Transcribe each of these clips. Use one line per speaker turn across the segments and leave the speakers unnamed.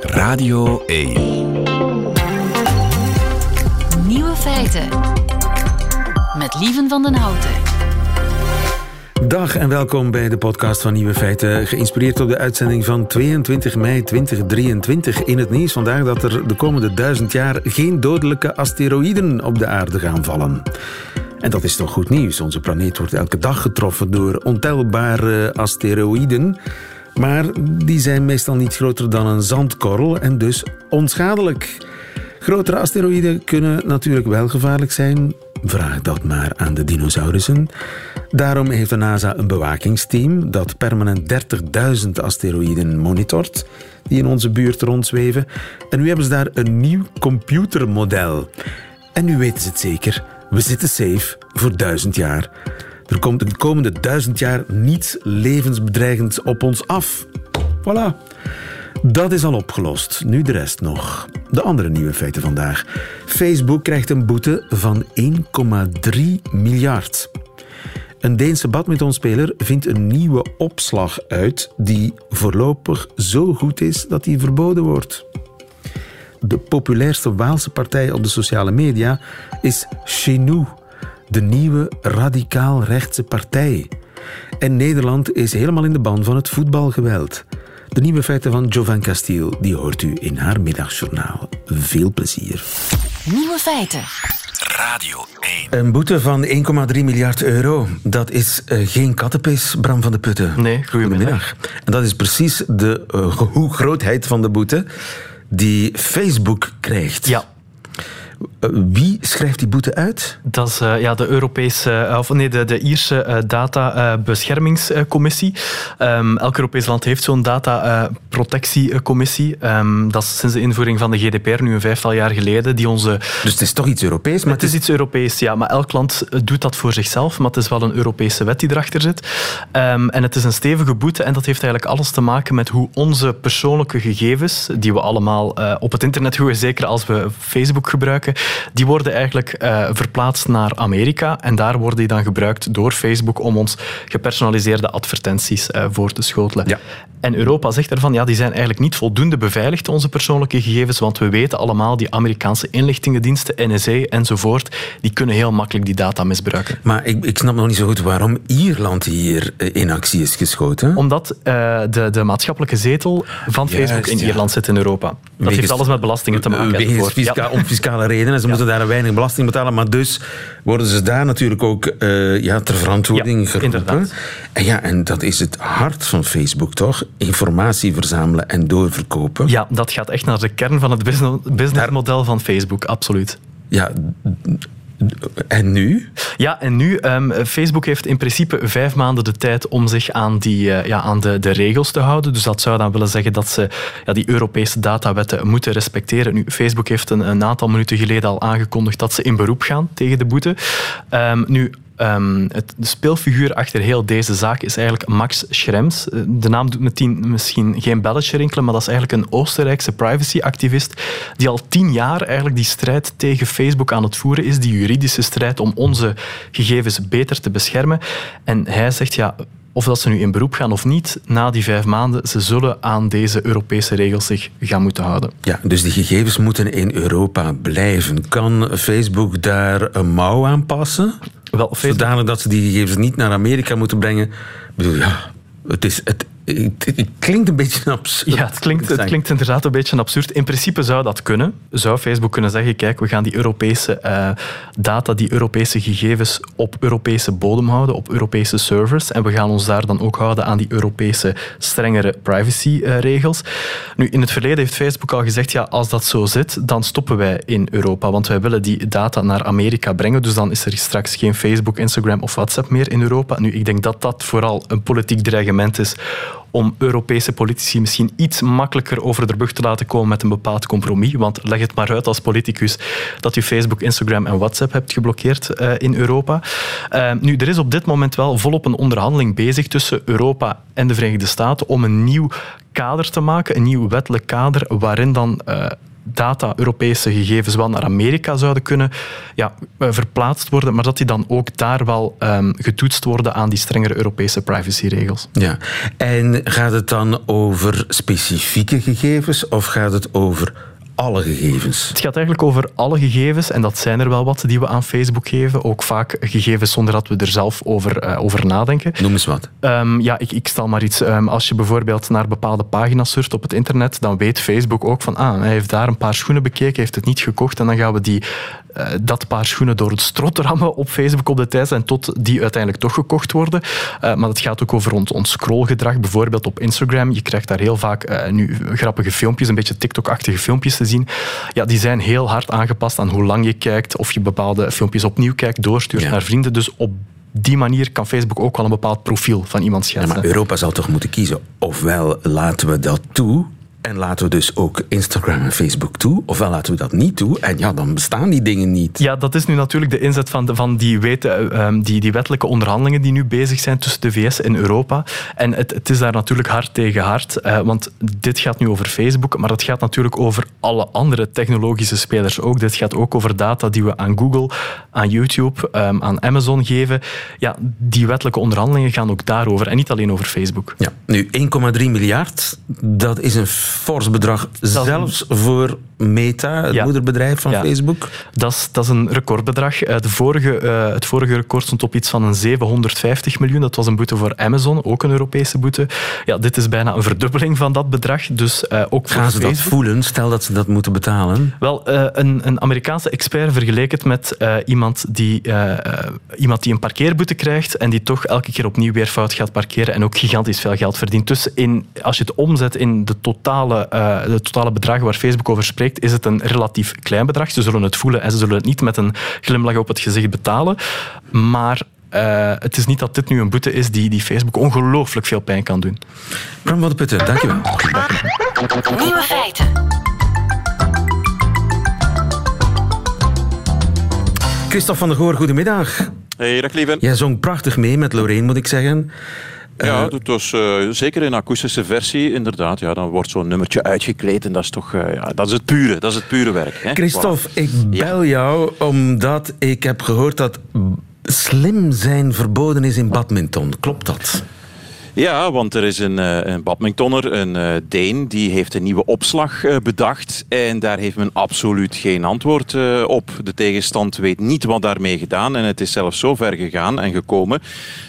Radio 1.
Nieuwe feiten. Met Lieven van den Houten.
Dag en welkom bij de podcast van Nieuwe Feiten. Geïnspireerd op de uitzending van 22 mei 2023. In het nieuws vandaag dat er de komende duizend jaar geen dodelijke asteroïden op de aarde gaan vallen. En dat is toch goed nieuws. Onze planeet wordt elke dag getroffen door ontelbare asteroïden. Maar die zijn meestal niet groter dan een zandkorrel en dus onschadelijk. Grotere asteroïden kunnen natuurlijk wel gevaarlijk zijn. Vraag dat maar aan de dinosaurussen. Daarom heeft de NASA een bewakingsteam dat permanent 30.000 asteroïden monitort die in onze buurt rondzweven. En nu hebben ze daar een nieuw computermodel. En nu weten ze het zeker. We zitten safe voor duizend jaar. Er komt de komende duizend jaar niets levensbedreigends op ons af. Voilà. Dat is al opgelost. Nu de rest nog. De andere nieuwe feiten vandaag. Facebook krijgt een boete van 1,3 miljard. Een Deense badmintonspeler vindt een nieuwe opslag uit die voorlopig zo goed is dat die verboden wordt. De populairste Waalse partij op de sociale media is Chenou, de nieuwe radicaal-rechtse partij. En Nederland is helemaal in de ban van het voetbalgeweld. De nieuwe feiten van Jovan Castiel, die hoort u in haar middagjournaal. Veel plezier.
Nieuwe feiten.
Radio 1.
Een boete van 1,3 miljard euro. Dat is uh, geen kattenpis, Bram van de Putten.
Nee, goedemiddag.
En dat is precies de uh, grootheid van de boete die Facebook krijgt.
Ja.
Uh, wie schrijft die boete uit?
Dat is uh, ja, de Europese, uh, of nee, de, de Ierse Databeschermingscommissie. Um, elk Europees land heeft zo'n dataprotectiecommissie. Um, dat is sinds de invoering van de GDPR, nu een vijftal jaar geleden, die onze...
Dus het is toch iets Europees?
Maar het is iets Europees, ja. Maar elk land doet dat voor zichzelf, maar het is wel een Europese wet die erachter zit. Um, en het is een stevige boete en dat heeft eigenlijk alles te maken met hoe onze persoonlijke gegevens, die we allemaal uh, op het internet gooien, zeker als we Facebook gebruiken, die worden eigenlijk uh, verplaatst naar Amerika en daar worden die dan gebruikt door Facebook om ons gepersonaliseerde advertenties uh, voor te schotelen.
Ja.
En Europa zegt ervan, ja, die zijn eigenlijk niet voldoende beveiligd, onze persoonlijke gegevens, want we weten allemaal, die Amerikaanse inlichtingendiensten, NSA enzovoort, die kunnen heel makkelijk die data misbruiken.
Maar ik, ik snap nog niet zo goed waarom Ierland hier in actie is geschoten.
Omdat uh, de, de maatschappelijke zetel van Facebook in
ja.
Ierland zit in Europa. Dat
Wegens-
heeft alles met belastingen te maken.
Wegens fisca-
Ja.
Om fiscale redenen. Ze moeten daar weinig belasting betalen. Maar dus worden ze daar natuurlijk ook eh, ja, ter verantwoording
Ja,
geroepen.
inderdaad.
En ja, en dat is het hart van Facebook, toch? Informatie verzamelen en doorverkopen.
Ja, dat gaat echt naar de kern van het business- businessmodel van Facebook, absoluut.
Ja, en nu?
Ja, en nu, ehm, Facebook heeft in principe vijf maanden de tijd om zich aan, die, eh, ja, aan de, de regels te houden. Dus dat zou dan willen zeggen dat ze ja, die Europese datawetten moeten respecteren. Nu, Facebook heeft een, aantal minuten geleden al aangekondigd dat ze in beroep gaan tegen de boete. Ehm, nu, ehm, het, de speelfiguur achter heel deze zaak is eigenlijk Max Schrems. Eh, De naam doet meteen misschien geen belletje rinkelen, maar dat is eigenlijk een Oostenrijkse privacyactivist die al tien jaar eigenlijk die strijd tegen Facebook aan het voeren is, die juridische strijd om onze gegevens beter te beschermen. En hij zegt, ja, of dat ze nu in beroep gaan of niet, na die vijf maanden, ze zullen aan deze Europese regels zich gaan moeten houden.
Ja, dus die gegevens moeten in Europa blijven. Kan Facebook daar een mouw aan passen?
Wel, Facebook
Zodanig dat ze die gegevens niet naar Amerika moeten brengen. Ik bedoel, ja, het, is, het, het, het klinkt een beetje absurd.
Ja, het klinkt, het klinkt inderdaad een beetje absurd. In principe zou dat kunnen. Zou Facebook kunnen zeggen, kijk, we gaan die Europese eh, data, die Europese gegevens op Europese bodem houden, op Europese servers. En we gaan ons daar dan ook houden aan die Europese strengere privacyregels. nu, in het verleden heeft Facebook al gezegd, ja, als dat zo zit, dan stoppen wij in Europa. Want wij willen die data naar Amerika brengen. Dus dan is er straks geen Facebook, Instagram of WhatsApp meer in Europa. Nu, ik denk dat dat vooral een politiek dreigement is om Europese politici misschien iets makkelijker over de brug te laten komen met een bepaald compromis. Want leg het maar uit als politicus dat u Facebook, Instagram en WhatsApp hebt geblokkeerd uh, in Europa. Uh, nu, er is op dit moment wel volop een onderhandeling bezig tussen Europa en de Verenigde Staten om een nieuw kader te maken, een nieuw wettelijk kader waarin dan uh, data, Europese gegevens wel naar Amerika zouden kunnen ja, eh, verplaatst worden, maar dat die dan ook daar wel um, getoetst worden aan die strengere Europese privacyregels.
Ja, en gaat het dan over specifieke gegevens of gaat het over alle gegevens?
Het gaat eigenlijk over alle gegevens en dat zijn er wel wat die we aan Facebook geven. Ook vaak gegevens zonder dat we er zelf over, uh, over nadenken.
Noem eens wat.
Um, ja, ik, ik stel maar iets. Um, als je bijvoorbeeld naar bepaalde pagina's surft op het internet, dan weet Facebook ook van ah, hij heeft daar een paar schoenen bekeken, heeft het niet gekocht en dan gaan we die uh, dat paar schoenen door het strot rammen op Facebook op de tijd en tot die uiteindelijk toch gekocht worden. Uh, maar het gaat ook over ons, ons scrollgedrag, bijvoorbeeld op Instagram. Je krijgt daar heel vaak uh, nu grappige filmpjes, een beetje TikTok-achtige filmpjes te zien. Ja, die zijn heel hard aangepast aan hoe lang je kijkt, of je bepaalde filmpjes opnieuw kijkt, doorstuurt ja. naar vrienden. Dus op die manier kan Facebook ook wel een bepaald profiel van iemand schetsen.
Ja, maar Europa zal toch moeten kiezen. Ofwel laten we dat toe en laten we dus ook Instagram en Facebook toe, ofwel laten we dat niet toe. En ja, dan bestaan die dingen niet.
Ja, dat is nu natuurlijk de inzet van, de, van die, weten, um, die, die wettelijke onderhandelingen die nu bezig zijn tussen de VS en Europa. En het, het is daar natuurlijk hard tegen hard, uh, want dit gaat nu over Facebook, maar het gaat natuurlijk over alle andere technologische spelers ook. Dit gaat ook over data die we aan Google, aan YouTube, um, aan Amazon geven. Ja, die wettelijke onderhandelingen gaan ook daarover en niet alleen over Facebook.
Ja, nu 1,3 miljard, dat is een fors bedrag, zelfs voor Meta, het ja. moederbedrijf van
ja.
Facebook.
Dat is, dat is een recordbedrag. Eh, de vorige, uh, het vorige record stond op iets van een 750 miljoen. Dat was een boete voor Amazon, ook een Europese boete. Ja, dit is bijna een verdubbeling van dat bedrag. Dus, uh, ook
Gaan ze
Facebook.
dat voelen, stel dat ze dat moeten betalen?
Wel, een, een Amerikaanse expert vergeleek het met iemand, die, iemand die een parkeerboete krijgt en die toch elke keer opnieuw weer fout gaat parkeren en ook gigantisch veel geld verdient. Dus in, als je het omzet in de totale, de totale bedragen waar Facebook over spreekt, is het een relatief klein bedrag. Ze zullen het voelen en ze zullen het niet met een glimlach op het gezicht betalen. Maar uh, het is niet dat dit nu een boete is die, die Facebook ongelooflijk veel pijn kan doen.
Bram van de Putten, dankjewel.
Nieuwe feiten.
Christophe van der Goor, goedemiddag.
Hey, dag lieve.
Jij zong prachtig mee met Lorraine, moet ik zeggen.
Ja, het was uh, zeker in akoestische versie, inderdaad. Ja, dan wordt zo'n nummertje uitgekleed en dat is toch uh, ja, dat is het pure, dat is het pure werk. Hè?
Christophe, ik bel ja. jou omdat ik heb gehoord dat slim zijn verboden is in badminton. Klopt dat?
Ja, want er is een, uh, een badmintonner, een uh, Deen, die heeft een nieuwe opslag uh, bedacht. En daar heeft men absoluut geen antwoord op. De tegenstand weet niet wat daarmee gedaan. En het is zelfs zo ver gegaan en gekomen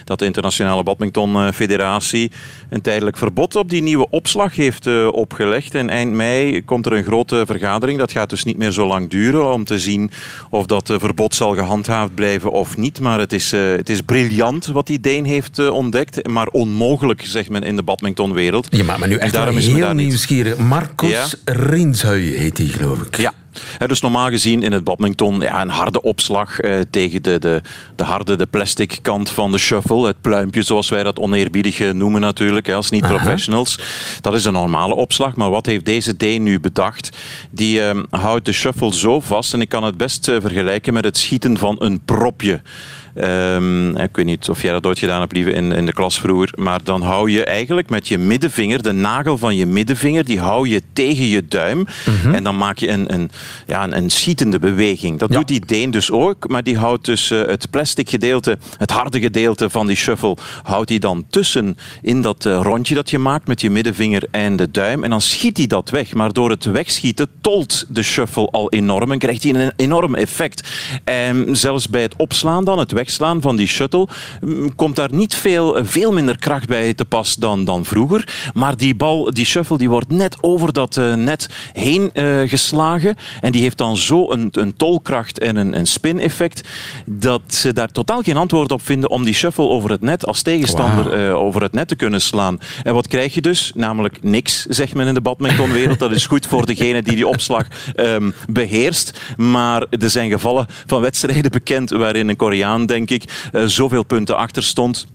dat de Internationale Badmintonfederatie een tijdelijk verbod op die nieuwe opslag heeft opgelegd. En eind mei komt er een grote vergadering. Dat gaat dus niet meer zo lang duren om te zien of dat verbod zal gehandhaafd blijven of niet. Maar het is, het is briljant wat die Deen heeft ontdekt, maar onmogelijk mogelijk, zegt men in de badmintonwereld.
Maakt me nu echt daarom is heel nieuwsgierig. Marcos ja? Heet hij, geloof ik.
Ja. He, dus normaal gezien in het badminton ja, een harde opslag eh, tegen de, de, de harde, de plastic kant van de shuffle. Het pluimpje, zoals wij dat oneerbiedig noemen natuurlijk, als niet-professionals. Dat is een normale opslag. Maar wat heeft deze D nu bedacht? Die uh, houdt de shuffle zo vast, en ik kan het best uh, vergelijken met het schieten van een propje. Um, ik weet niet of jij dat ooit gedaan hebt, lieve, in, in de klas vroeger. Maar dan hou je eigenlijk met je middenvinger, de nagel van je middenvinger, die hou je tegen je duim. Mm -hmm. En dan maak je een, een, ja, een, een schietende beweging. Dat ja. doet die Deen dus ook, maar die houdt dus uh, het plastic gedeelte, het harde gedeelte van die shuffle, houdt hij dan tussen in dat uh, rondje dat je maakt met je middenvinger en de duim. En dan schiet hij dat weg. Maar door het wegschieten tolt de shuffle al enorm en krijgt hij een enorm effect. En zelfs bij het opslaan dan, het wegslaan van die shuttle, komt daar niet veel, veel minder kracht bij te pas dan, dan vroeger. Maar die bal, die shuffle, die wordt net over dat uh, net heen uh, geslagen. En die heeft dan zo een, een tolkracht en een, een spin-effect dat ze daar totaal geen antwoord op vinden om die shuffle over het net als tegenstander wow. uh, over het net te kunnen slaan. En wat krijg je dus? Namelijk niks, zegt men in de badmintonwereld. Dat is goed voor degene die die opslag um, beheerst. Maar er zijn gevallen van wedstrijden bekend waarin een Koreaan, denk ik, uh, zoveel punten achter stond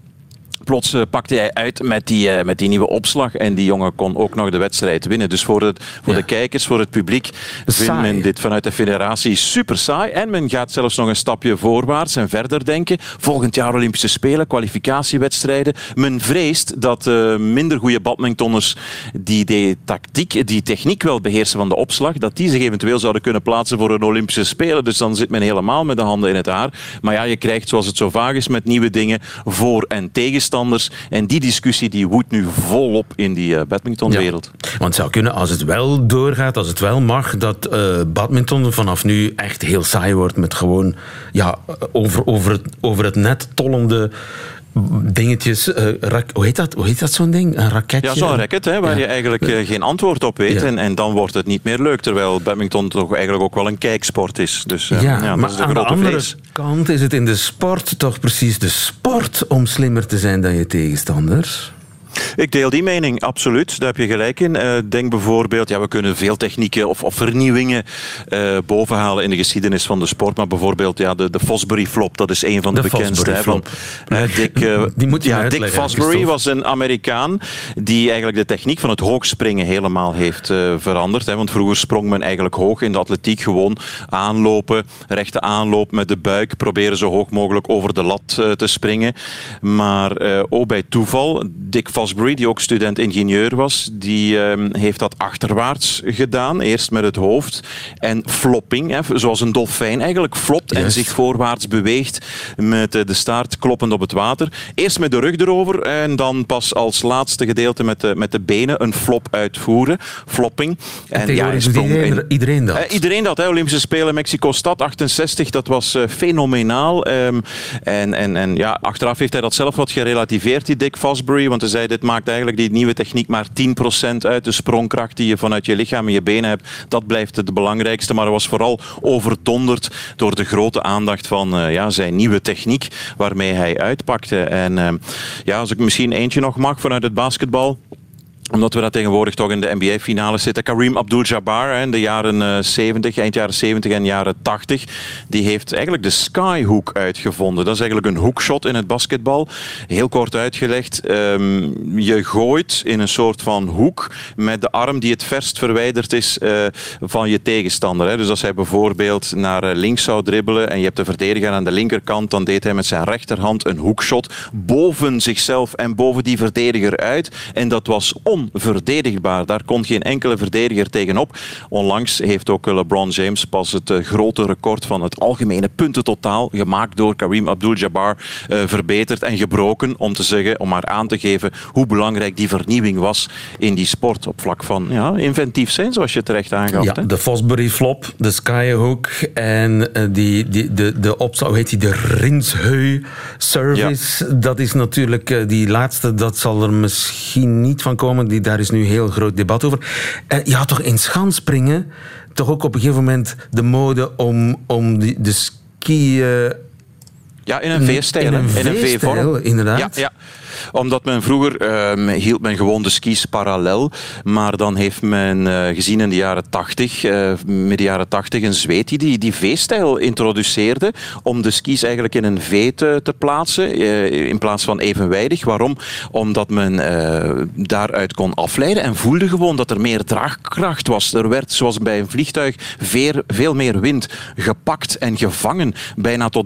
Plots uh, pakte hij uit met die, uh, met die nieuwe opslag en die jongen kon ook nog de wedstrijd winnen. Dus voor, het, voor ja. de kijkers, voor het publiek, vindt men dit vanuit de federatie super saai. En men gaat zelfs nog een stapje voorwaarts en verder denken. Volgend jaar Olympische Spelen, kwalificatiewedstrijden. Men vreest dat uh, minder goede badmintonners die de tactiek, die techniek wel beheersen van de opslag, dat die zich eventueel zouden kunnen plaatsen voor een Olympische Spelen. Dus dan zit men helemaal met de handen in het haar. Maar ja, je krijgt zoals het zo vaag is met nieuwe dingen voor- en tegenstanders. En die discussie die woedt nu volop in die uh, badmintonwereld.
Want het zou kunnen, als het wel doorgaat, als het wel mag, dat uh, badminton vanaf nu echt heel saai wordt met gewoon ja, over, over, het, over het net tollende dingetjes. Uh, hoe heet dat, hoe heet dat zo'n ding? Een raketje?
Ja, zo'n racket hè, waar ja. je eigenlijk uh, geen antwoord op weet. Ja. En, en dan wordt het niet meer leuk. Terwijl badminton toch eigenlijk ook wel een kijksport is. Dus uh,
ja,
ja
maar
dat is de
aan de andere kant is het in de sport toch precies de sport om slimmer te zijn dan je tegenstanders.
Ik deel die mening, absoluut. Daar heb je gelijk in. Uh, denk bijvoorbeeld, ja, we kunnen veel technieken of, of vernieuwingen uh, bovenhalen in de geschiedenis van de sport. Maar bijvoorbeeld ja, de, de Fosbury flop, dat is een van de,
de
bekendste.
Flop.
Uh, Dick,
die moet je
ja, Dick Fosbury was een Amerikaan die eigenlijk de techniek van het hoogspringen helemaal heeft veranderd. Hè. Want vroeger sprong men eigenlijk hoog in de atletiek. Gewoon aanlopen, rechte aanloop met de buik. Proberen zo hoog mogelijk over de lat te springen. Maar ook bij toeval, Dick Fosbury, die ook student-ingenieur was, die uh, heeft dat achterwaarts gedaan. Eerst met het hoofd. En flopping, hè, zoals een dolfijn eigenlijk flopt yes. en zich voorwaarts beweegt met uh, de staart kloppend op het water. Eerst met de rug erover en dan pas als laatste gedeelte met de, met de benen een flop uitvoeren. Flopping.
En, en ja, iedereen, in, iedereen dat?
Uh, iedereen dat. Hè. Olympische Spelen Mexico-Stad 68, dat was uh, fenomenaal. Um, en, en, en ja, achteraf heeft hij dat zelf wat gerelativeerd, die Dick Fosbury, want hij zei dit maakt eigenlijk die nieuwe techniek maar 10% uit. De sprongkracht die je vanuit je lichaam en je benen hebt, dat blijft het belangrijkste. Maar was vooral overdonderd door de grote aandacht van uh, ja, zijn nieuwe techniek waarmee hij uitpakte. En uh, ja, als ik misschien eentje nog mag vanuit het basketbal omdat we dat tegenwoordig toch in de NBA-finale zitten. Kareem Abdul-Jabbar in de jaren uh, 70, eind jaren 70 en jaren 80, die heeft eigenlijk de skyhook uitgevonden. Dat is eigenlijk een hoekshot in het basketbal. Heel kort uitgelegd. Um, je gooit in een soort van hoek met de arm die het verst verwijderd is uh, van je tegenstander. Hè. Dus als hij bijvoorbeeld naar links zou dribbelen en je hebt de verdediger aan de linkerkant, dan deed hij met zijn rechterhand een hoekshot boven zichzelf en boven die verdediger uit. En dat was onverdedigbaar. Daar kon geen enkele verdediger tegenop. Onlangs heeft ook LeBron James pas het uh, grote record van het algemene puntentotaal gemaakt door Kareem Abdul-Jabbar uh, verbeterd en gebroken om te zeggen, om maar aan te geven hoe belangrijk die vernieuwing was in die sport op vlak van ja, inventief zijn, zoals je terecht aangaf.
Ja,
hè?
de Fosbury flop, de Skyhook en uh, die, die, de, de opslag, hoe heet die, de Rinsheu service. Ja. Dat is natuurlijk die laatste, dat zal er misschien niet van komen. Die, daar is nu heel groot debat over. En je had toch in schansspringen toch ook op een gegeven moment de mode om, om die, de skiën...
Ja, in een V-stijl.
In een V-vorm, inderdaad.
Ja, ja omdat men vroeger uh, hield men gewoon de skis parallel, maar dan heeft men uh, gezien in de jaren 80, uh, midden jaren 80, een Zweed die die, V-stijl introduceerde om de skis eigenlijk in een V te, plaatsen in plaats van evenwijdig. Waarom? Omdat men daaruit kon afleiden en voelde gewoon dat er meer draagkracht was. Er werd, zoals bij een vliegtuig, veel, veel meer wind gepakt en gevangen. Bijna tot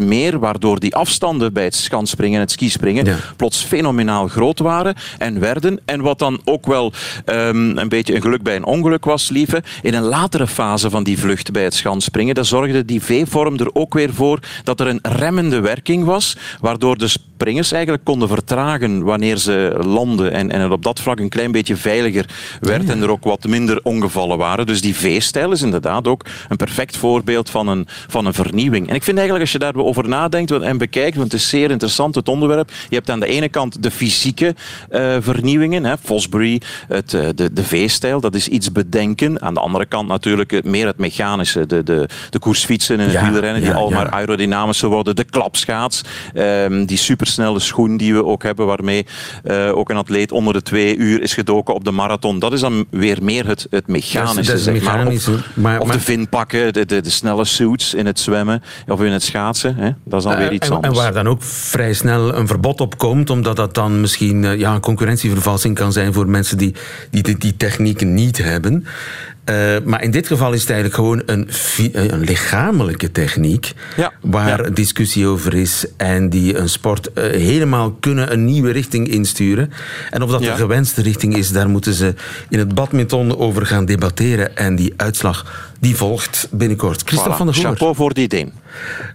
30% meer, waardoor die afstanden bij het schansspringen en het skispringen ja. plots fenomenaal groot waren en werden. En wat dan ook wel um, een beetje een geluk bij een ongeluk was, lieve, in een latere fase van die vlucht bij het schansspringen, daar zorgde die V-vorm er ook weer voor dat er een remmende werking was, waardoor de springers eigenlijk konden vertragen wanneer ze landen en, en het op dat vlak een klein beetje veiliger werd ja. en er ook wat minder ongevallen waren. Dus die V-stijl is inderdaad ook een perfect voorbeeld van een, van een vernieuwing. En ik vind eigenlijk als je daarover nadenkt en bekijkt, want het is zeer interessant het onderwerp, je hebt aan de ene kant de fysieke uh, vernieuwingen, hè, Fosbury, het, uh, de, de V-stijl, dat is iets bedenken. Aan de andere kant natuurlijk het, meer het mechanische, de, de, de koersfietsen en het ja, wielrennen, die ja, al ja. aerodynamischer worden, de klapschaats, um, die supersnelle schoen die we ook hebben, waarmee uh, ook een atleet onder de twee uur is gedoken op de marathon. Dat is dan weer meer het, het mechanische,
dat is, dat is
zeg
mechanische,
maar. Of,
maar,
of
maar,
de vinpakken, de, de, de, snelle suits in het zwemmen of in het schaatsen. Hè? Dat is dan weer iets
en,
anders.
En waar dan ook vrij snel een verbod op omdat dat dan misschien uh, ja, een concurrentievervalsing kan zijn voor mensen die die, die, die technieken niet hebben. Uh, maar in dit geval is het eigenlijk gewoon een, een lichamelijke techniek ja, waar ja. discussie over is en die een sport uh, helemaal kunnen een nieuwe richting insturen. En of dat ja. de gewenste richting is, daar moeten ze in het badminton over gaan debatteren. En die uitslag die volgt binnenkort. Christophe
voilà.
van der Goor.
Chapeau voor die Deen.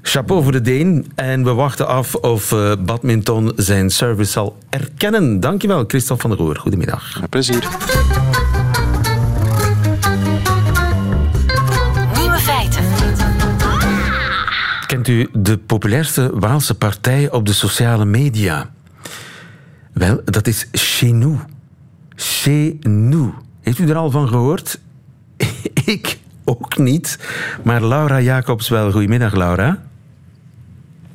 Chapeau voor de Deen. En we wachten af of uh, badminton zijn service zal erkennen. Dankjewel, Christophe van der Goor. Goedemiddag.
Met plezier.
Kent u de populairste Waalse partij op de sociale media? Wel, dat is Chez Nous. Chez Nous. Heeft u er al van gehoord? Ik ook niet. Maar Laura Jacobs wel. Goedemiddag, Laura.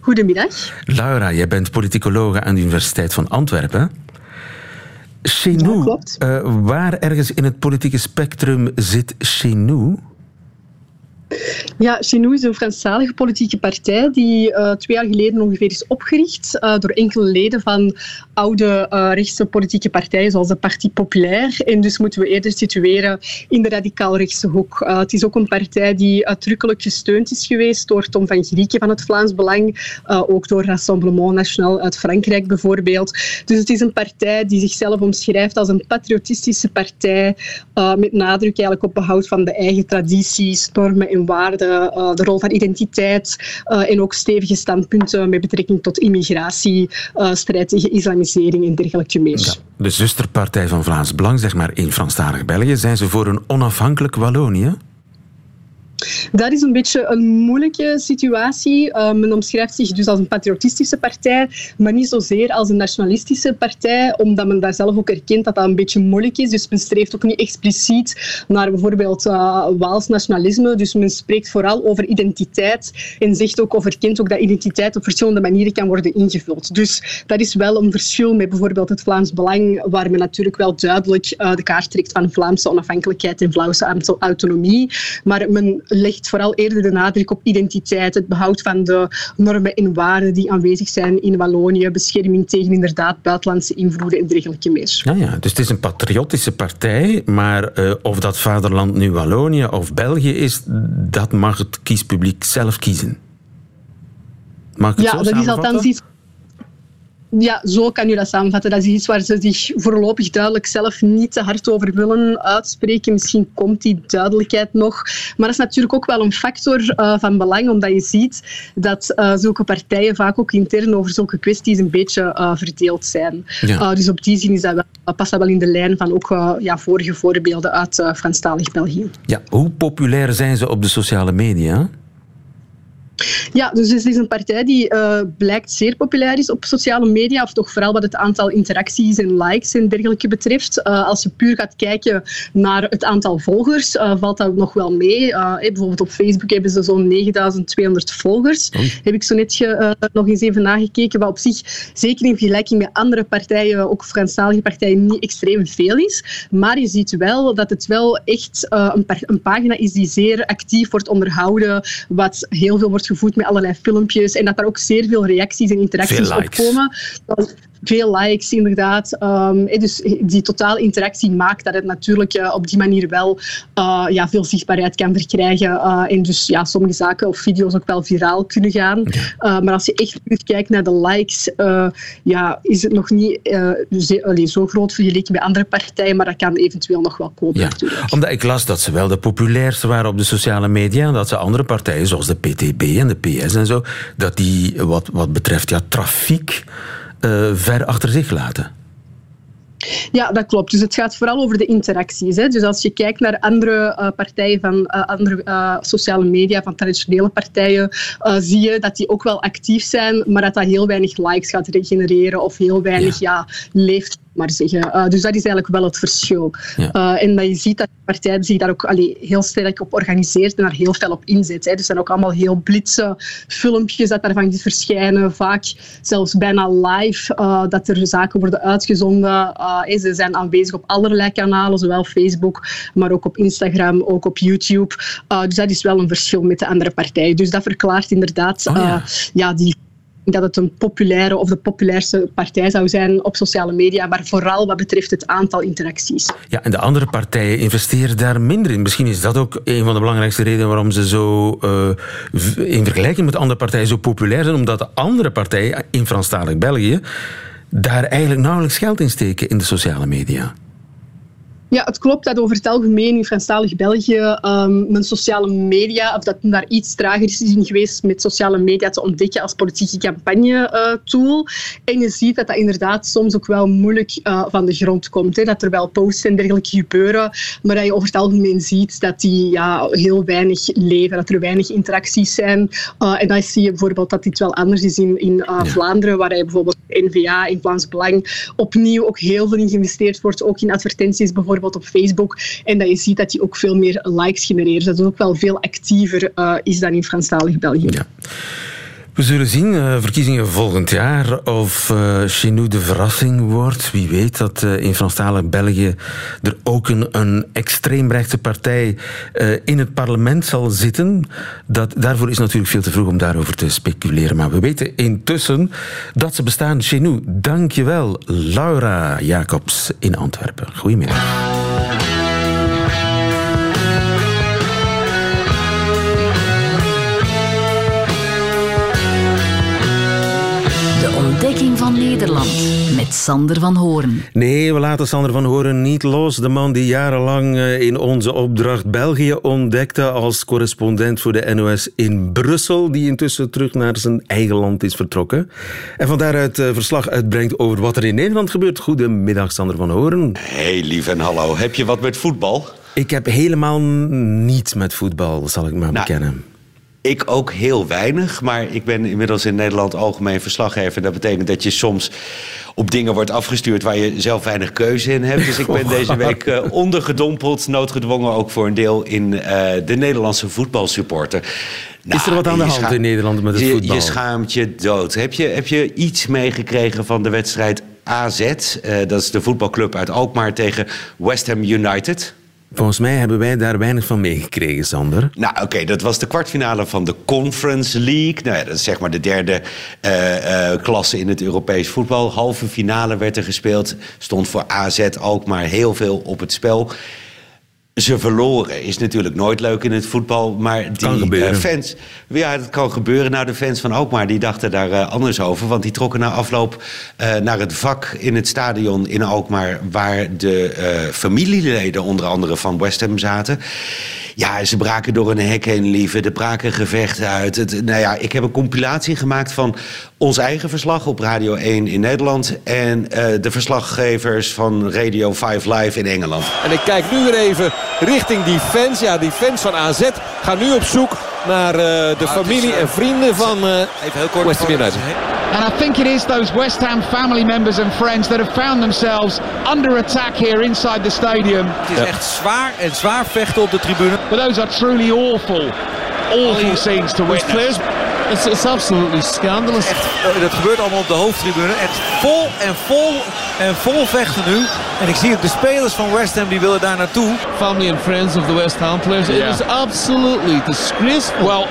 Goedemiddag.
Laura, jij bent politicologe aan de Universiteit van Antwerpen. Chez Nous, ja, uh, waar ergens in het politieke spectrum zit Chez Nous?
Ja, Chenou is een Franstalige politieke partij die uh, twee jaar geleden ongeveer is opgericht uh, door enkele leden van oude uh, rechtse politieke partijen zoals de Parti Populair. En dus moeten we eerder situeren in de radicaal-rechtse hoek. het is ook een partij die uitdrukkelijk gesteund is geweest door Tom van Grieken van het Vlaams Belang, ook door Rassemblement National uit Frankrijk bijvoorbeeld. Dus het is een partij die zichzelf omschrijft als een patriotistische partij met nadruk eigenlijk op behoud van de eigen tradities, normen en waarden, uh, de rol van identiteit uh, en ook stevige standpunten met betrekking tot immigratie, uh, strijd tegen islamisering en dergelijke meer.
De zusterpartij van Vlaams Belang, zeg maar in Franstalig België, zijn ze voor een onafhankelijk Wallonië?
Dat is een beetje een moeilijke situatie. Uh, men omschrijft zich dus als een patriotistische partij, maar niet zozeer als een nationalistische partij, omdat men daar zelf ook erkent dat dat een beetje moeilijk is. Dus men streeft ook niet expliciet naar bijvoorbeeld uh, Waals nationalisme. Dus men spreekt vooral over identiteit en zegt ook of erkent ook dat identiteit op verschillende manieren kan worden ingevuld. Dus dat is wel een verschil met bijvoorbeeld het Vlaams Belang, waar men natuurlijk wel duidelijk uh, de kaart trekt van Vlaamse onafhankelijkheid en Vlaamse autonomie. Maar men legt vooral eerder de nadruk op identiteit, het behoud van de normen en waarden die aanwezig zijn in Wallonië, bescherming tegen inderdaad buitenlandse invloeden en dergelijke meer.
Ja, ja, dus het is een patriotische partij, maar uh, of dat vaderland nu Wallonië of België is, dat mag het kiespubliek zelf kiezen. Mag het
ja,
zo
dat is althans iets ja, zo kan je dat samenvatten. Dat is iets waar ze zich voorlopig duidelijk zelf niet te hard over willen uitspreken. Misschien komt die duidelijkheid nog. Maar dat is natuurlijk ook wel een factor uh, van belang, omdat je ziet dat uh, zulke partijen vaak ook intern over zulke kwesties een beetje uh, verdeeld zijn. Ja. dus op die zin is dat wel, past dat wel in de lijn van ook ja, vorige voorbeelden uit Franstalig België.
Ja, hoe populair zijn ze op de sociale media?
Ja, dus het is een partij die uh, blijkt zeer populair is op sociale media, of toch vooral wat het aantal interacties en likes en dergelijke betreft. Uh, als je puur gaat kijken naar het aantal volgers, uh, valt dat nog wel mee. bijvoorbeeld op Facebook hebben ze zo'n 9200 volgers. Heb ik zo net ge, nog eens even nagekeken, wat op zich zeker in vergelijking met andere partijen, ook Franstalige partijen, niet extreem veel is. Maar je ziet wel dat het wel echt een, een pagina is die zeer actief wordt onderhouden, wat heel veel wordt gevoed met allerlei filmpjes en dat daar ook zeer veel reacties en interacties op komen. Veel likes, inderdaad. Um, dus die totale interactie maakt dat het natuurlijk uh, op die manier wel uh, ja, veel zichtbaarheid kan verkrijgen. Uh, en dus ja, sommige zaken of video's ook wel viraal kunnen gaan. maar als je echt kijkt naar de likes, ja, is het nog niet zo, allez, zo groot vergeleken bij andere partijen, maar dat kan eventueel nog wel komen.
Ja, omdat ik las dat ze wel de populairste waren op de sociale media en dat ze andere partijen, zoals de PTB en de PS en zo, dat die wat, wat betreft ja, trafiek uh, ver achter zich laten.
Ja, dat klopt. Dus het gaat vooral over de interacties. Hè. Dus als je kijkt naar andere uh, partijen van uh, andere uh, sociale media, van traditionele partijen, zie je dat die ook wel actief zijn, maar dat dat heel weinig likes gaat genereren of heel weinig ja. ja leeft maar zeggen. Uh, dus dat is eigenlijk wel het verschil. Ja. Uh, en dat je ziet dat partijen zich daar ook allee, heel sterk op organiseert en daar heel veel op inzet. Hè. Dus er zijn ook allemaal heel blitse filmpjes dat daarvan verschijnen. Vaak zelfs bijna live, uh, dat er zaken worden uitgezonden. ze zijn aanwezig op allerlei kanalen, zowel Facebook, maar ook op Instagram, ook op YouTube. dus dat is wel een verschil met de andere partijen. Dus dat verklaart inderdaad oh, ja. ja. die dat het een populaire of de populairste partij zou zijn op sociale media, maar vooral wat betreft het aantal interacties.
Ja, en de andere partijen investeren daar minder in. Misschien is dat ook een van de belangrijkste redenen waarom ze zo uh, in vergelijking met andere partijen zo populair zijn, omdat de andere partijen in Franstalig België daar eigenlijk nauwelijks geld in steken in de sociale media.
Ja, het klopt dat over het algemeen in Franstalig België um, mijn sociale media, of dat daar iets trager is in geweest met sociale media te ontdekken als politieke campagne-tool. Uh, en je ziet dat dat inderdaad soms ook wel moeilijk uh, van de grond komt. Hè. Dat er wel posts en dergelijke gebeuren, maar dat je over het algemeen ziet dat die ja, heel weinig leven, dat er weinig interacties zijn. Uh, en dan zie je bijvoorbeeld dat dit wel anders is in, in ja. Vlaanderen, waar je bijvoorbeeld NVA, in Vlaams Belang, opnieuw ook heel veel in geïnvesteerd wordt, ook in advertenties bijvoorbeeld bijvoorbeeld op Facebook. En dat je ziet dat die ook veel meer likes genereert. Dat het ook wel veel actiever uh, is dan in Franstalig België. Ja.
We zullen zien, uh, verkiezingen volgend jaar, of uh, de verrassing wordt. Wie weet dat uh, in Franstalig België er ook een, een extreemrechtse partij in het parlement zal zitten. Dat, daarvoor is natuurlijk veel te vroeg om daarover te speculeren. Maar we weten intussen dat ze bestaan chez nous. Dank je wel, Laura Jacobs in Antwerpen. Goedemiddag.
Ontdekking van Nederland met Sander van Hoorn.
Nee, we laten Sander van Hoorn niet los. De man die jarenlang eh, in onze opdracht België ontdekte als correspondent voor de NOS in Brussel, die intussen terug naar zijn eigen land is vertrokken. En van daaruit eh, verslag uitbrengt over wat er in Nederland gebeurt. Goedemiddag, Sander van Hoorn.
Hey, lief en hallo. Heb je wat met voetbal?
Ik heb helemaal niets met voetbal, zal ik maar nou, bekennen.
Ik ook heel weinig, maar ik ben inmiddels in Nederland algemeen verslaggever. Dat betekent dat je soms op dingen wordt afgestuurd waar je zelf weinig keuze in hebt. Dus ik ben deze week uh, ondergedompeld, noodgedwongen ook voor een deel in uh, de Nederlandse voetbalsupporter.
Nou, is er wat aan de hand in Nederland met het
je,
voetbal?
Je schaamt je dood. Heb je, heb je iets meegekregen van de wedstrijd AZ? Uh, dat is de voetbalclub uit Alkmaar tegen West Ham United.
Volgens mij hebben wij daar weinig van meegekregen, Sander.
Nou, oké, dat was de kwartfinale van de Conference League. Nou ja, dat is zeg maar de derde uh, uh, klasse in het Europees voetbal. Halve finale werd er gespeeld. Stond voor AZ ook maar heel veel op het spel. Ze verloren is natuurlijk nooit leuk in het voetbal. Maar die uh, fans. Ja, dat kan gebeuren. Nou, de fans van Alkmaar die dachten daar uh, anders over. Want die trokken na afloop uh, naar het vak in het stadion in Alkmaar. Waar de familieleden onder andere van West Ham zaten. Ja, ze braken door een hek heen, lieve. Er braken gevechten uit. Het, nou ja, ik heb een compilatie gemaakt van ons eigen verslag op Radio 1 in Nederland. En uh, de verslaggevers van Radio 5 Live in Engeland.
En ik kijk nu weer even richting die fans. Ja, die fans van AZ gaan nu op zoek naar uh, de ah, familie uh, en vrienden van uh, even heel kort West Ham United.
And I think it is those West Ham family members and friends that have found themselves under attack here inside the stadium.
Het is echt zwaar en zwaar vechten op de tribune.
But those are truly awful, awful scenes to witness.
It's, it's absolutely scandalous. Echt, dat gebeurt allemaal op de hoofdtribune. Echt vol en vol en vol vechten nu. En ik zie ook de spelers van West Ham die willen daar naartoe.
Family and friends of the West Ham players. Yeah. It is absolutely disgraceful.
Well,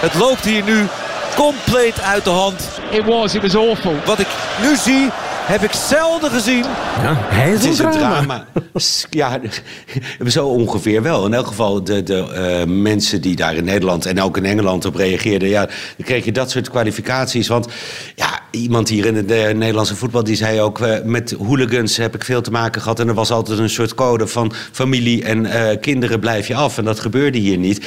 het loopt hier nu compleet uit de hand.
It was, it was awful.
Wat ik nu zie, heb ik zelden gezien.
Ja, hij is,
het is
een
drama. ja, zo ongeveer wel. In elk geval de, de uh, mensen die daar in Nederland en ook in Engeland op reageerden. Ja, dan kreeg je dat soort kwalificaties. Want ja, iemand hier in het uh, Nederlandse voetbal die zei ook... Uh, met hooligans heb ik veel te maken gehad. En er was altijd een soort code van familie en kinderen blijf je af. En dat gebeurde hier niet.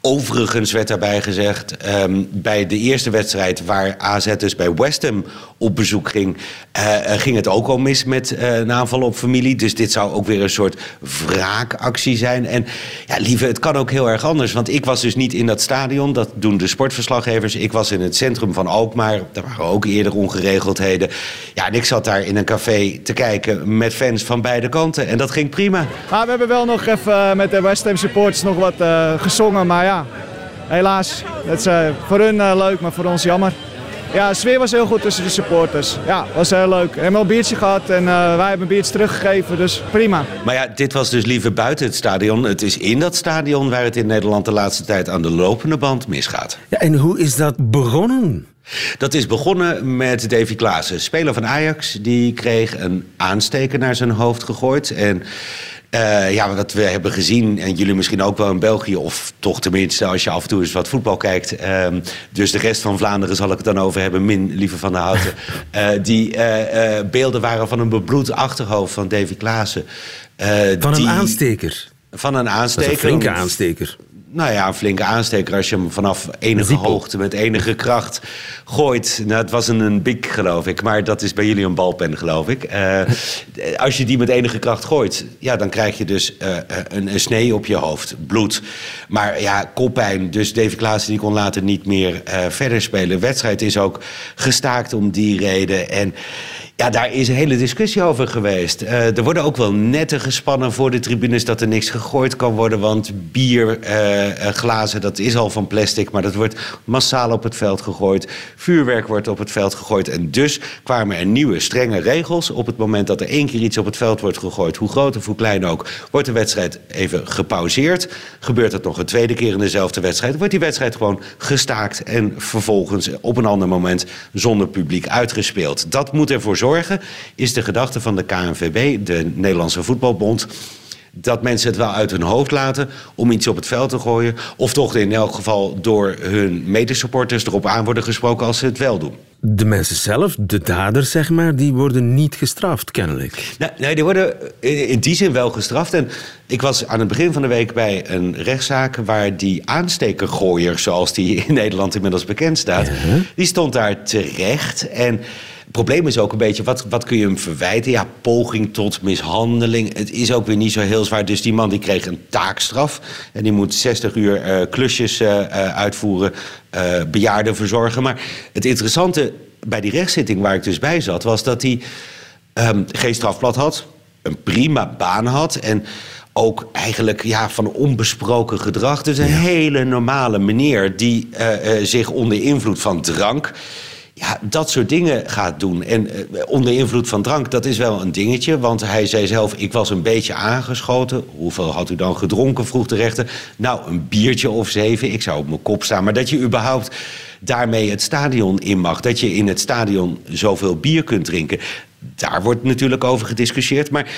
Overigens werd daarbij gezegd, um, bij de eerste wedstrijd waar AZ dus bij West Ham op bezoek ging, uh, ging het ook al mis met een aanval op familie. Dus dit zou ook weer een soort wraakactie zijn. En ja, lieve, het kan ook heel erg anders. Want ik was dus niet in dat stadion, dat doen de sportverslaggevers. Ik was in het centrum van Alkmaar, daar waren ook eerder ongeregeldheden. Ja, en ik zat daar in een café te kijken met fans van beide kanten. En dat ging prima.
Maar we hebben wel nog even met de West Ham supporters nog wat gezongen, maar ja, helaas. Dat is voor hun leuk, maar voor ons jammer. Ja, de sfeer was heel goed tussen de supporters. Ja, was heel leuk. Hebben een biertje gehad en uh, wij hebben een biertje teruggegeven, dus prima.
Maar ja, dit was dus liever buiten het stadion. Het is in dat stadion waar het in Nederland de laatste tijd aan de lopende band misgaat.
Ja, en hoe is dat begonnen?
Dat is begonnen met Davy Klaassen, speler van Ajax. Die kreeg een aansteker naar zijn hoofd gegooid. En uh, ja, wat we hebben gezien, en jullie misschien ook wel in België, of toch tenminste als je af en toe eens wat voetbal kijkt. Uh, dus de rest van Vlaanderen zal ik het dan over hebben, min lieve van der Houten. Uh, die beelden waren van een bebloed achterhoofd van Davy Klaassen.
van een aansteker?
Van een aansteker.
een flinke aansteker
nou ja, een flinke aansteker als je hem vanaf enige hoogte met enige kracht gooit. Nou, het was een, een big, geloof ik, maar dat is bij jullie een balpen, geloof ik. Uh, als je die met enige kracht gooit, ja, dan krijg je dus uh, een, een, snee op je hoofd, bloed. Maar ja, koppijn, dus David Klaassen die kon later niet meer uh, verder spelen. De wedstrijd is ook gestaakt om die reden en... Ja, daar is een hele discussie over geweest. Uh, er worden ook wel netten gespannen voor de tribunes dat er niks gegooid kan worden. Want bierglazen, uh, dat is al van plastic, maar dat wordt massaal op het veld gegooid. Vuurwerk wordt op het veld gegooid. En dus kwamen er nieuwe, strenge regels. Op het moment dat er één keer iets op het veld wordt gegooid, hoe groot of hoe klein ook, wordt de wedstrijd even gepauzeerd. Gebeurt het nog een tweede keer in dezelfde wedstrijd, wordt die wedstrijd gewoon gestaakt en vervolgens op een ander moment zonder publiek uitgespeeld. Dat moet ervoor zorgen zorgen, is de gedachte van de KNVB, de Nederlandse Voetbalbond dat mensen het wel uit hun hoofd laten om iets op het veld te gooien. Of toch in elk geval door hun medesupporters erop aan worden gesproken als ze het wel doen.
De mensen zelf, de daders zeg maar, die worden niet gestraft kennelijk.
Nee, nee die worden in die zin wel gestraft. En ik was aan het begin van de week bij een rechtszaak waar die aanstekergooier, zoals die in Nederland inmiddels bekend staat, die stond daar terecht. En het probleem is ook een beetje, wat, wat kun je hem verwijten? Ja, poging tot mishandeling. Het is ook weer niet zo heel zwaar. Dus die man die kreeg een taakstraf. En die moet 60 uur uh, klusjes uh, uitvoeren, uh, bejaarden verzorgen. Maar het interessante bij die rechtszitting waar ik dus bij zat... was dat hij um, geen strafblad had, een prima baan had... en ook eigenlijk ja, van onbesproken gedrag. Dus een ja. hele normale meneer die zich onder invloed van drank ja, dat soort dingen gaat doen. En uh, onder invloed van drank, dat is wel een dingetje. Want hij zei zelf, ik was een beetje aangeschoten. Hoeveel had u dan gedronken, vroeg de rechter. Nou, een biertje of zeven. Ik zou op mijn kop staan. Maar dat je überhaupt daarmee het stadion in mag. Dat je in het stadion zoveel bier kunt drinken. Daar wordt natuurlijk over gediscussieerd. Maar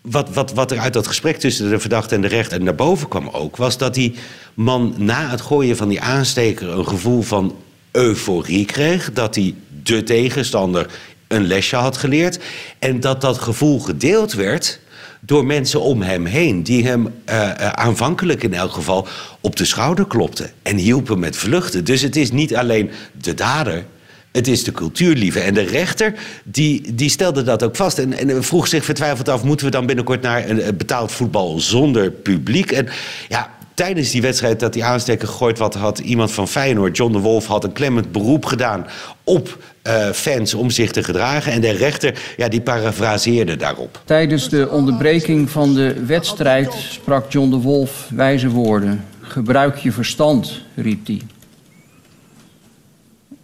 wat, wat, wat er uit dat gesprek tussen de verdachte en de rechter naar boven kwam ook... was dat die man na het gooien van die aansteker... een gevoel van euforie kreeg. Dat hij de tegenstander een lesje had geleerd. En dat dat gevoel gedeeld werd door mensen om hem heen. Die hem uh, aanvankelijk in elk geval op de schouder klopten. En hielpen met vluchten. Dus het is niet alleen de dader. Het is de cultuurlieve. En de rechter die, die stelde dat ook vast. En, en vroeg zich vertwijfeld af: moeten we dan binnenkort naar een betaald voetbal zonder publiek? En ja, tijdens die wedstrijd dat die aansteker gegooid wat had iemand van Feyenoord, John de Wolf, had een klemmend beroep gedaan op uh, fans om zich te gedragen. En de rechter ja, die parafraseerde daarop.
Tijdens de onderbreking van de wedstrijd sprak John de Wolf wijze woorden. Gebruik je verstand, riep hij.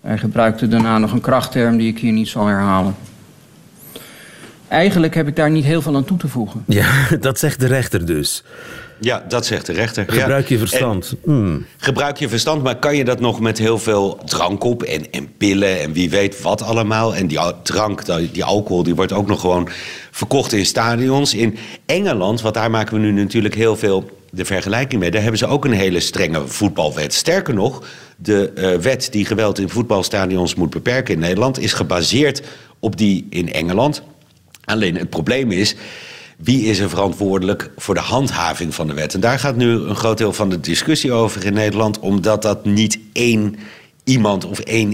Hij gebruikte daarna nog een krachtterm die ik hier niet zal herhalen. Eigenlijk heb ik daar niet heel veel aan toe te voegen.
Ja, dat zegt de rechter dus.
Ja, dat zegt de rechter.
Gebruik je verstand.
Hmm. Gebruik je verstand, maar kan je dat nog met heel veel drank op en, en pillen en wie weet wat allemaal? En die drank, die alcohol, die wordt ook nog gewoon verkocht in stadions. In Engeland, want daar maken we nu natuurlijk heel veel de vergelijking mee. Daar hebben ze ook een hele strenge voetbalwet. Sterker nog, de uh, wet die geweld in voetbalstadions moet beperken in Nederland is gebaseerd op die in Engeland. Alleen het probleem is wie is er verantwoordelijk voor de handhaving van de wet? En daar gaat nu een groot deel van de discussie over in Nederland, omdat dat niet één iemand of één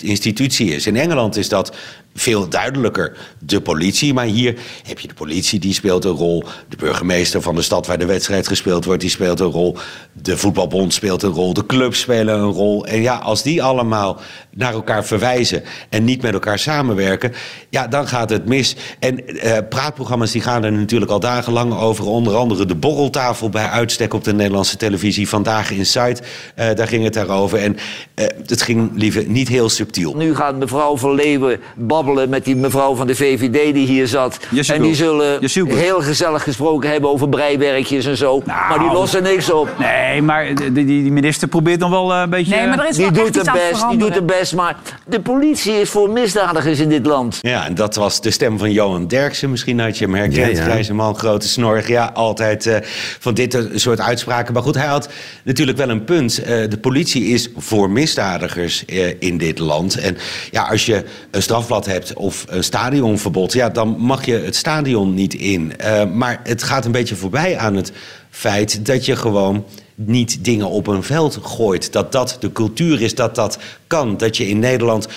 institutie is. In Engeland is dat veel duidelijker de politie. Maar hier heb je de politie, die speelt een rol. De burgemeester van de stad waar de wedstrijd gespeeld wordt, die speelt een rol. De voetbalbond speelt een rol. De clubs spelen een rol. En ja, als die allemaal naar elkaar verwijzen en niet met elkaar samenwerken, ja, dan gaat het mis. En eh, praatprogramma's die gaan er natuurlijk al dagenlang over. Onder andere de borreltafel bij uitstek op de Nederlandse televisie. Vandaag in Site, uh, daar ging het daarover. En uh, het ging liever niet heel subtiel.
Nu gaat mevrouw Verleeuwen babbelen met die mevrouw van de VVD die hier zat. en die zullen heel gezellig gesproken hebben over breiwerkjes en zo. maar die lossen niks op.
Nee, maar die, die minister probeert dan wel een beetje...
Nee, maar er is die doet het best, die doet het best. Maar de politie is voor misdadigers in dit land.
Ja, en dat was de stem van Johan Derksen. Misschien had je hem herkend. Ja, Grijze man, grote snorg. Ja, altijd uh, van dit soort uitspraken. Maar goed, hij had natuurlijk wel een punt. Uh, de politie is voor misdadigers uh, in dit land. En ja, als je een strafblad hebt of een stadionverbod... Ja, dan mag je het stadion niet in. maar het gaat een beetje voorbij aan het feit dat je gewoon niet dingen op een veld gooit. Dat dat de cultuur is, dat dat kan. Dat je in Nederland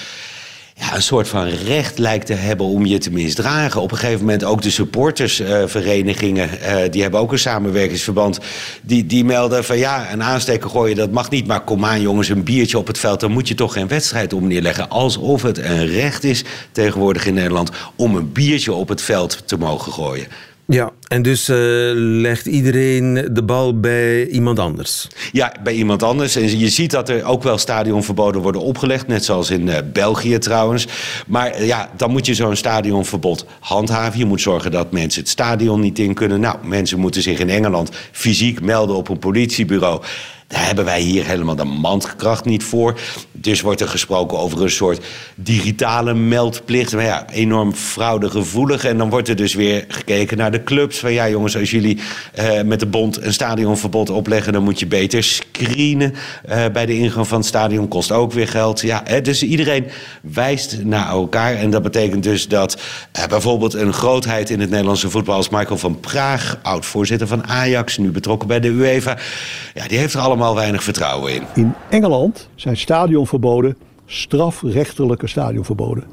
ja, een soort van recht lijkt te hebben om je te misdragen. Op een gegeven moment ook de supportersverenigingen, uh, die hebben ook een samenwerkingsverband. Die, die melden van ja, een aansteker gooien, dat mag niet. Maar kom aan jongens, een biertje op het veld, dan moet je toch geen wedstrijd om neerleggen. Alsof het een recht is tegenwoordig in Nederland om een biertje op het veld te mogen gooien.
Ja, en dus uh, legt iedereen de bal bij iemand anders?
Ja, bij iemand anders. En je ziet dat er ook wel stadionverboden worden opgelegd, net zoals in uh, België trouwens. Maar uh, ja, dan moet je zo'n stadionverbod handhaven. Je moet zorgen dat mensen het stadion niet in kunnen. Nou, mensen moeten zich in Engeland fysiek melden op een politiebureau. Daar hebben wij hier helemaal de mandkracht niet voor. Dus wordt er gesproken over een soort digitale meldplicht. Maar ja, enorm fraudegevoelig. En dan wordt er dus weer gekeken naar de clubs. Van ja, jongens, als jullie uh, met de bond een stadionverbod opleggen, dan moet je beter screenen uh, bij de ingang van het stadion. Kost ook weer geld. Ja, hè, dus iedereen wijst naar elkaar. En dat betekent dus dat uh, bijvoorbeeld een grootheid in het Nederlandse voetbal als Michael van Praag, oud-voorzitter van Ajax, nu betrokken bij de UEFA, ja, die heeft er allemaal weinig vertrouwen in.
In Engeland zijn stadionverboden strafrechtelijke stadionverboden.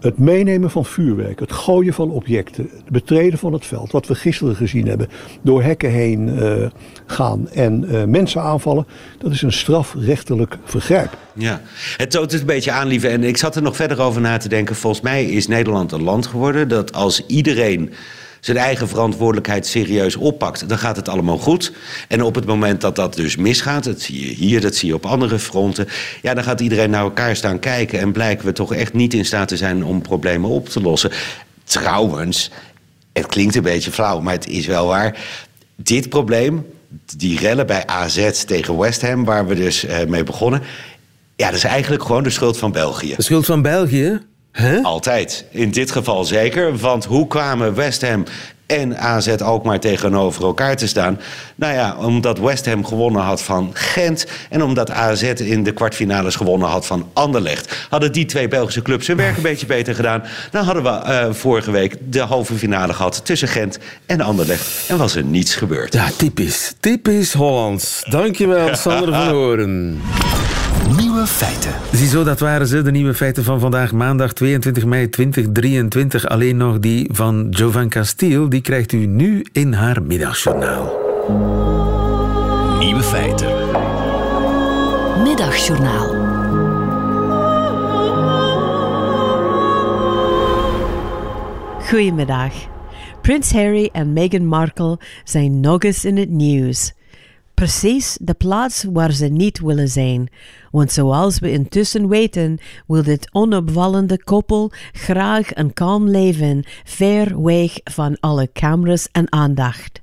Het meenemen van vuurwerk, het gooien van objecten, het betreden van het veld, wat we gisteren gezien hebben, door hekken heen uh, gaan en uh, mensen aanvallen, dat is een strafrechtelijk vergrijp.
Ja, het toont het een beetje aan, lieve. En ik zat er nog verder over na te denken. Volgens mij is Nederland een land geworden dat als iedereen zijn eigen verantwoordelijkheid serieus oppakt, dan gaat het allemaal goed. En op het moment dat dat dus misgaat, dat zie je hier, dat zie je op andere fronten, ja, dan gaat iedereen naar elkaar staan kijken en blijken we toch echt niet in staat te zijn om problemen op te lossen. Trouwens, het klinkt een beetje flauw, maar het is wel waar. Dit probleem, die rellen bij AZ tegen West Ham, waar we dus uh, mee begonnen, ja, dat is eigenlijk gewoon de schuld van België.
De schuld van België? Huh?
Altijd. In dit geval zeker. Want hoe kwamen West Ham en AZ ook maar tegenover elkaar te staan? Nou ja, omdat West Ham gewonnen had van Gent... en omdat AZ in de kwartfinales gewonnen had van Anderlecht. Hadden die twee Belgische clubs hun werk een beetje beter gedaan... dan hadden we uh, vorige week de halve finale gehad tussen Gent en Anderlecht. En was er niets gebeurd.
Ja, typisch. Typisch Hollands. Dankjewel, Sander van Horen.
Nieuwe feiten.
Ziezo, dat waren ze, de nieuwe feiten van vandaag, maandag 22 mei 2023. Alleen nog die van Jovan Castiel, die krijgt u nu in haar middagjournaal.
Nieuwe feiten.
Middagjournaal.
Goedemiddag. Prins Harry en Meghan Markle zijn nog eens in het nieuws. Precies de plaats waar ze niet willen zijn. Want zoals we intussen weten, wil dit onopvallende koppel graag een kalm leven, ver weg van alle camera's en aandacht.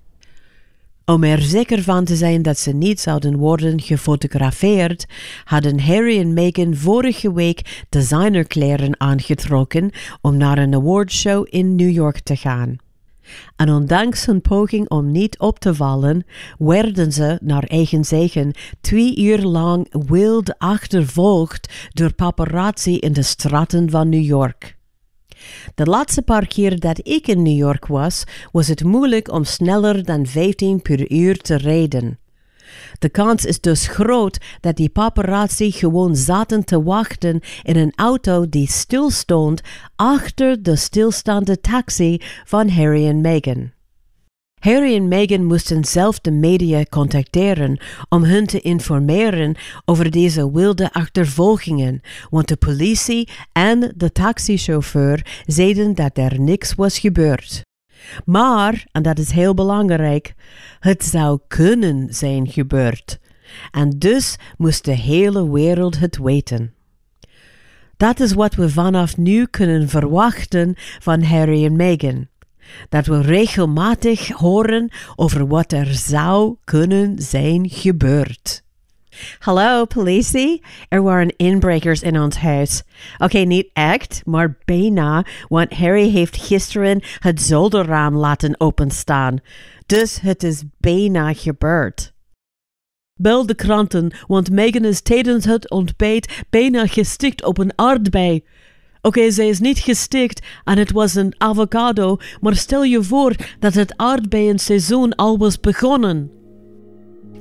Om er zeker van te zijn dat ze niet zouden worden gefotografeerd, hadden Harry en Meghan vorige week designerkleren aangetrokken om naar een awardshow in New York te gaan. En ondanks hun poging om niet op te vallen, werden ze, naar eigen zeggen, twee uur lang wild achtervolgd door paparazzi in de straten van New York. De laatste paar keer dat ik in New York was, was het moeilijk om sneller dan 15 per uur te rijden. De kans is dus groot dat die paparazzi gewoon zaten te wachten in een auto die stilstond achter de stilstaande taxi van Harry en Meghan. Harry en Meghan moesten zelf de media contacteren om hun te informeren over deze wilde achtervolgingen, want de politie en de taxichauffeur zeiden dat er niks was gebeurd. Maar, en dat is heel belangrijk, het zou kunnen zijn gebeurd. En dus moest de hele wereld het weten. Dat is wat we vanaf nu kunnen verwachten van Harry en Meghan. Dat we regelmatig horen over wat er zou kunnen zijn gebeurd. Hallo, politie. Er waren inbrekers in ons huis. Oké, niet echt, maar bijna, want Harry heeft gisteren het zolderraam laten openstaan. Dus het is bijna gebeurd. Bel de kranten, want Megan is tijdens het ontbijt bijna gestikt op een aardbei. Oké, zij is niet gestikt en het was een avocado, maar stel je voor dat het aardbeienseizoen al was begonnen.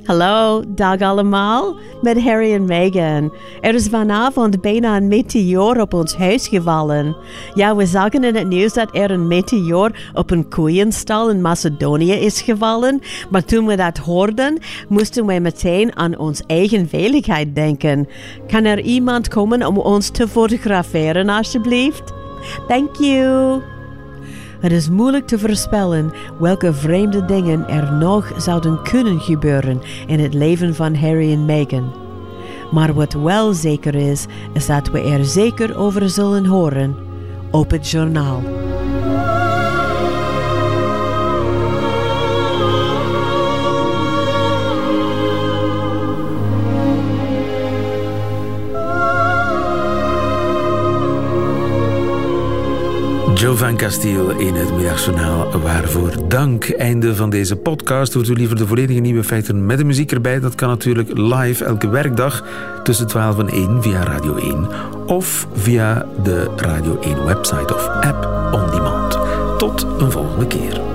Hallo, dag allemaal, met Harry en Meghan. Er is vanavond bijna een meteoor op ons huis gevallen. Ja, we zagen in het nieuws dat er een meteoor op een koeienstal in Macedonië is gevallen. Maar toen we dat hoorden, moesten wij meteen aan ons eigen veiligheid denken. Kan er iemand komen om ons te fotograferen, alsjeblieft? Thank you. Het is moeilijk te voorspellen welke vreemde dingen er nog zouden kunnen gebeuren in het leven van Harry en Meghan. Maar wat wel zeker is, is dat we er zeker over zullen horen op het journaal.
Joe van Castiel in het Middagjournaal. Waarvoor dank. Einde van deze podcast. Hoort u liever de volledige nieuwe feiten met de muziek erbij? Dat kan natuurlijk live elke werkdag tussen 12 en 1 via Radio 1 of via de Radio 1 website of app on demand. Tot een volgende keer.